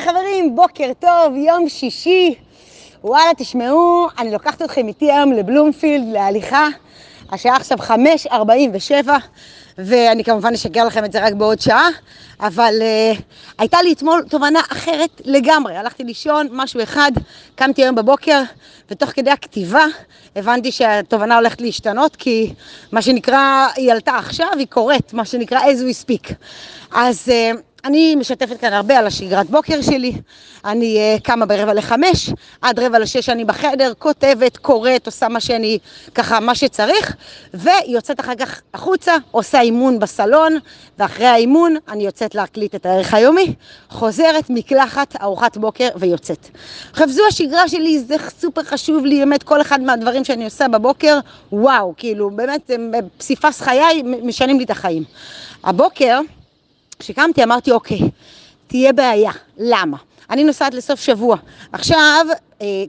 היי חברים, בוקר טוב, יום שישי. וואלה, תשמעו, אני לוקחת אתכם איתי היום לבלומפילד, להליכה. השעה עכשיו 5.47, ואני כמובן אשגר לכם את זה רק בעוד שעה, אבל uh, הייתה לי אתמול תובנה אחרת לגמרי. הלכתי לישון, משהו אחד, קמתי היום בבוקר, ותוך כדי הכתיבה הבנתי שהתובנה הולכת להשתנות, כי מה שנקרא, היא עלתה עכשיו, היא קורית, מה שנקרא as we speak. אז... Uh, אני משתפת כאן הרבה על השגרת בוקר שלי, אני uh, קמה ברבע לחמש, עד רבע לשש אני בחדר, כותבת, קוראת, עושה מה שאני, ככה, מה שצריך, ויוצאת אחר כך החוצה, עושה אימון בסלון, ואחרי האימון אני יוצאת להקליט את הערך היומי, חוזרת, מקלחת, ארוחת בוקר ויוצאת. עכשיו זו השגרה שלי, זה סופר חשוב לי, באמת כל אחד מהדברים שאני עושה בבוקר, וואו, כאילו, באמת, פסיפס חיי משנים לי את החיים. הבוקר, כשקמתי אמרתי, אוקיי, תהיה בעיה. למה? אני נוסעת לסוף שבוע. עכשיו,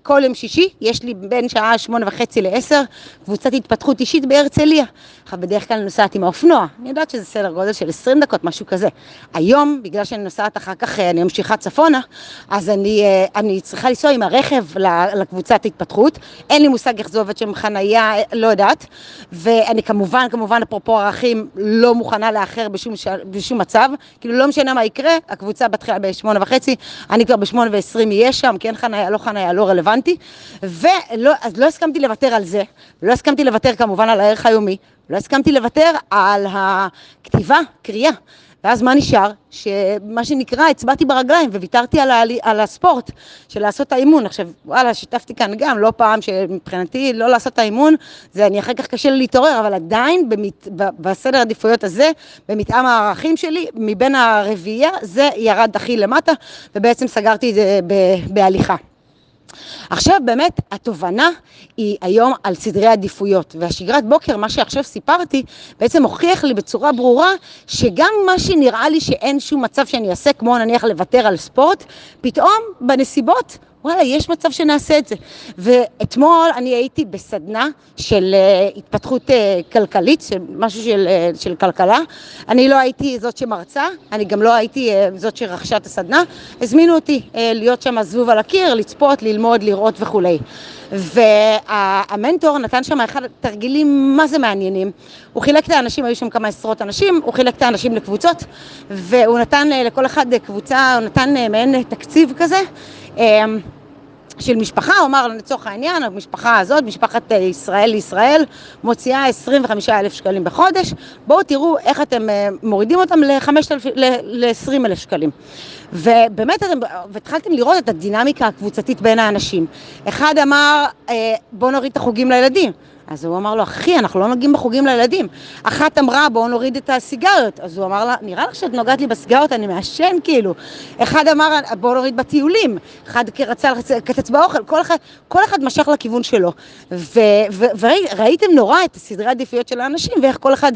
כל יום שישי, יש לי בין שעה שמונה וחצי לעשר קבוצת התפתחות אישית בהרצליה. עכשיו, בדרך כלל נוסעת עם האופנוע, אני יודעת שזה סדר גודל של עשרים דקות, משהו כזה. היום, בגלל שאני נוסעת אחר כך, אה, אני ממשיכה צפונה, אז אני, אה, אני צריכה לנסוע עם הרכב לקבוצת התפתחות. אין לי מושג איך זה עובד שם חנייה, לא יודעת. ואני כמובן, כמובן, אפרופו ערכים, לא מוכנה לאחר בשום. בשום מצב. כאילו, לא משנה מה יקרה, הקבוצה בתחילה בשמונה וחצי, אני כבר בשמונה ועשרים אהיה שם, כן חנייה, לא חנייה, לא לא רלוונטי, ואז לא הסכמתי לוותר על זה, לא הסכמתי לוותר כמובן על הערך היומי, לא הסכמתי לוותר על הכתיבה, קריאה. ואז מה נשאר? שמה שנקרא, הצבעתי ברגליים וויתרתי על, ה... על הספורט של לעשות את האימון. עכשיו, וואלה, שיתפתי כאן גם, לא פעם שמבחינתי לא לעשות את האימון, זה אני אחר כך קשה לי להתעורר, אבל עדיין במת... בסדר העדיפויות הזה, במתאם הערכים שלי, מבין הרביעייה, זה ירד הכי למטה, ובעצם סגרתי את זה ב... בהליכה. עכשיו באמת התובנה היא היום על סדרי עדיפויות והשגרת בוקר, מה שעכשיו סיפרתי, בעצם הוכיח לי בצורה ברורה שגם מה שנראה לי שאין שום מצב שאני אעשה, כמו נניח לוותר על ספורט, פתאום בנסיבות וואלה, יש מצב שנעשה את זה. ואתמול אני הייתי בסדנה של uh, התפתחות uh, כלכלית, של משהו של, uh, של כלכלה. אני לא הייתי זאת שמרצה, אני גם לא הייתי זאת שרכשה את הסדנה. הזמינו אותי להיות שם זבוב על הקיר, לצפות, ללמוד, לראות וכולי. והמנטור נתן שם אחד תרגילים מה זה מעניינים. הוא חילק את האנשים, היו שם כמה עשרות אנשים, הוא חילק את האנשים לקבוצות, והוא נתן לכל אחד קבוצה, הוא נתן מעין תקציב כזה. אמ, של משפחה, הוא אמר לצורך העניין, המשפחה הזאת, משפחת אה, ישראל לישראל, מוציאה 25 אלף שקלים בחודש, בואו תראו איך אתם אה, מורידים אותם ל-20 אלף שקלים. ובאמת אתם, והתחלתם לראות את הדינמיקה הקבוצתית בין האנשים. אחד אמר, אה, בואו נוריד את החוגים לילדים. אז הוא אמר לו, אחי, אנחנו לא נוגעים בחוגים לילדים. אחת אמרה, בואו נוריד את הסיגריות. אז הוא אמר לה, נראה לך שאת נוגעת לי בסיגריות, אני מעשן כאילו. אחד אמר, בואו נוריד בטיולים. אחד רצה לקצץ באוכל, כל אחד, כל אחד משך לכיוון שלו. וראיתם נורא את סדרי העדיפויות של האנשים, ואיך כל אחד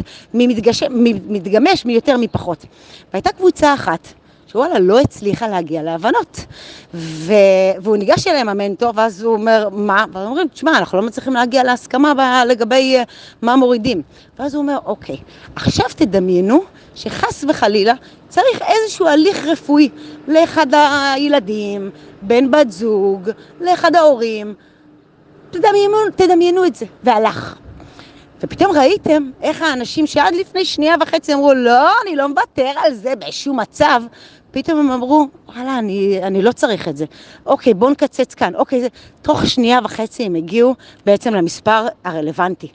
מתגמש מיותר מפחות. והייתה קבוצה אחת. שוואלה לא הצליחה להגיע להבנות. ו... והוא ניגש אליהם המנטור, ואז הוא אומר, מה? ואז אומרים, תשמע, אנחנו לא מצליחים להגיע להסכמה ב... לגבי uh, מה מורידים. ואז הוא אומר, אוקיי, עכשיו תדמיינו שחס וחלילה צריך איזשהו הליך רפואי לאחד הילדים, בן בת זוג, לאחד ההורים. תדמיינו, תדמיינו את זה. והלך. ופתאום ראיתם איך האנשים שעד לפני שנייה וחצי אמרו, לא, אני לא מוותר על זה בשום מצב, פתאום הם אמרו, וואלה, אני, אני לא צריך את זה. אוקיי, בואו נקצץ כאן. אוקיי, זה... תוך שנייה וחצי הם הגיעו בעצם למספר הרלוונטי.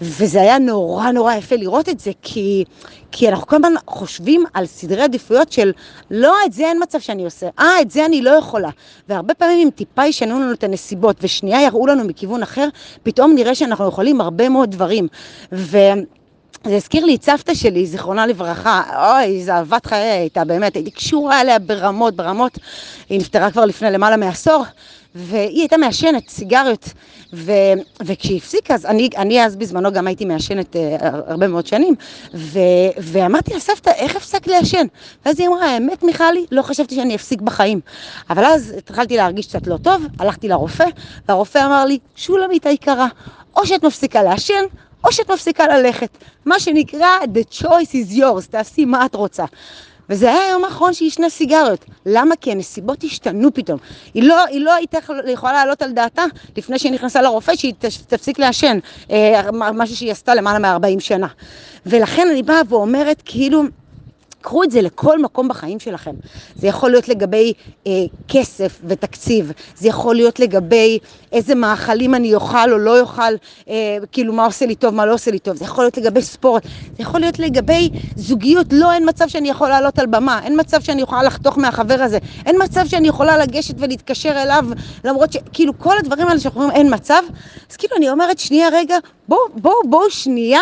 וזה היה נורא נורא יפה לראות את זה, כי, כי אנחנו כל הזמן חושבים על סדרי עדיפויות של, לא, את זה אין מצב שאני עושה. אה, את זה אני לא יכולה. והרבה פעמים אם טיפה ישנו לנו את הנסיבות, ושנייה יראו לנו מכיוון אחר, פתאום נראה שאנחנו יכולים הרבה מאוד דברים. ו... זה הזכיר לי את סבתא שלי, זיכרונה לברכה, אוי, איזה אהבת חיי הייתה, באמת, הייתי קשורה אליה ברמות, ברמות. היא נפטרה כבר לפני למעלה מעשור, והיא הייתה מעשנת סיגריות, ו, וכשהיא הפסיקה, אז אני, אני אז בזמנו גם הייתי מעשנת uh, הרבה מאוד שנים, ו, ואמרתי לה, סבתא, איך הפסקת לעשן? ואז היא אמרה, האמת, מיכלי, לא חשבתי שאני אפסיק בחיים. אבל אז התחלתי להרגיש קצת לא טוב, הלכתי לרופא, והרופא אמר לי, שולמית היקרה, או שאת מפסיקה לעשן, או שאת מפסיקה ללכת. מה שנקרא, the choice is yours, תעשי מה את רוצה. וזה היה היום האחרון שהיא עישנה סיגריות. למה? כי הנסיבות השתנו פתאום. היא לא, היא לא הייתה יכולה לעלות על דעתה לפני שהיא נכנסה לרופא שהיא תפסיק לעשן, אה, משהו שהיא עשתה למעלה מ-40 שנה. ולכן אני באה ואומרת, כאילו, קחו את זה לכל מקום בחיים שלכם. זה יכול להיות לגבי אה, כסף ותקציב, זה יכול להיות לגבי איזה מאכלים אני אוכל או לא אוכל, אה, כאילו מה עושה לי טוב, מה לא עושה לי טוב, זה יכול להיות לגבי ספורט, זה יכול להיות לגבי זוגיות, לא, אין מצב שאני יכולה לעלות על במה, אין מצב שאני יכולה לחתוך מהחבר הזה, אין מצב שאני יכולה לגשת ולהתקשר אליו, למרות שכאילו כל הדברים האלה שאנחנו אומרים אין מצב, אז כאילו אני אומרת שנייה רגע, בואו בואו בואו שנייה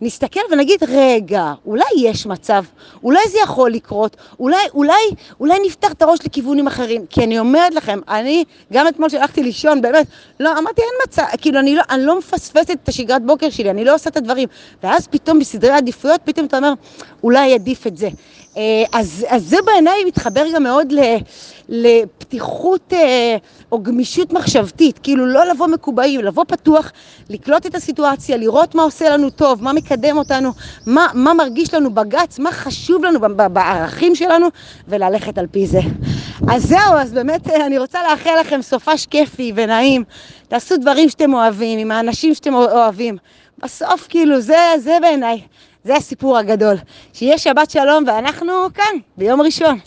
נסתכל ונגיד, רגע, אולי יש מצב, אולי זה יכול לקרות, אולי, אולי, אולי נפתח את הראש לכיוונים אחרים. כי אני אומרת לכם, אני, גם אתמול שהלכתי לישון, באמת, לא, אמרתי, אין מצב, כאילו, אני לא, אני לא מפספסת את השגרת בוקר שלי, אני לא עושה את הדברים. ואז פתאום בסדרי עדיפויות, פתאום אתה אומר, אולי עדיף את זה. אה, אז, אז זה בעיניי מתחבר גם מאוד ל, לפתיחות אה, או גמישות מחשבתית, כאילו לא לבוא מקובעים, לבוא פתוח, לקלוט את הסיטואציה, לראות מה עושה לנו טוב, מה מקדם אותנו, מה, מה מרגיש לנו בגץ, מה חשוב לנו בערכים שלנו, וללכת על פי זה. אז זהו, אז באמת אה, אני רוצה לאחל לכם סופש כיפי ונעים, תעשו דברים שאתם אוהבים, עם האנשים שאתם אוהבים. בסוף, כאילו, זה, זה בעיניי, זה הסיפור הגדול. שיהיה שבת שלום, ואנחנו כאן, ביום ראשון.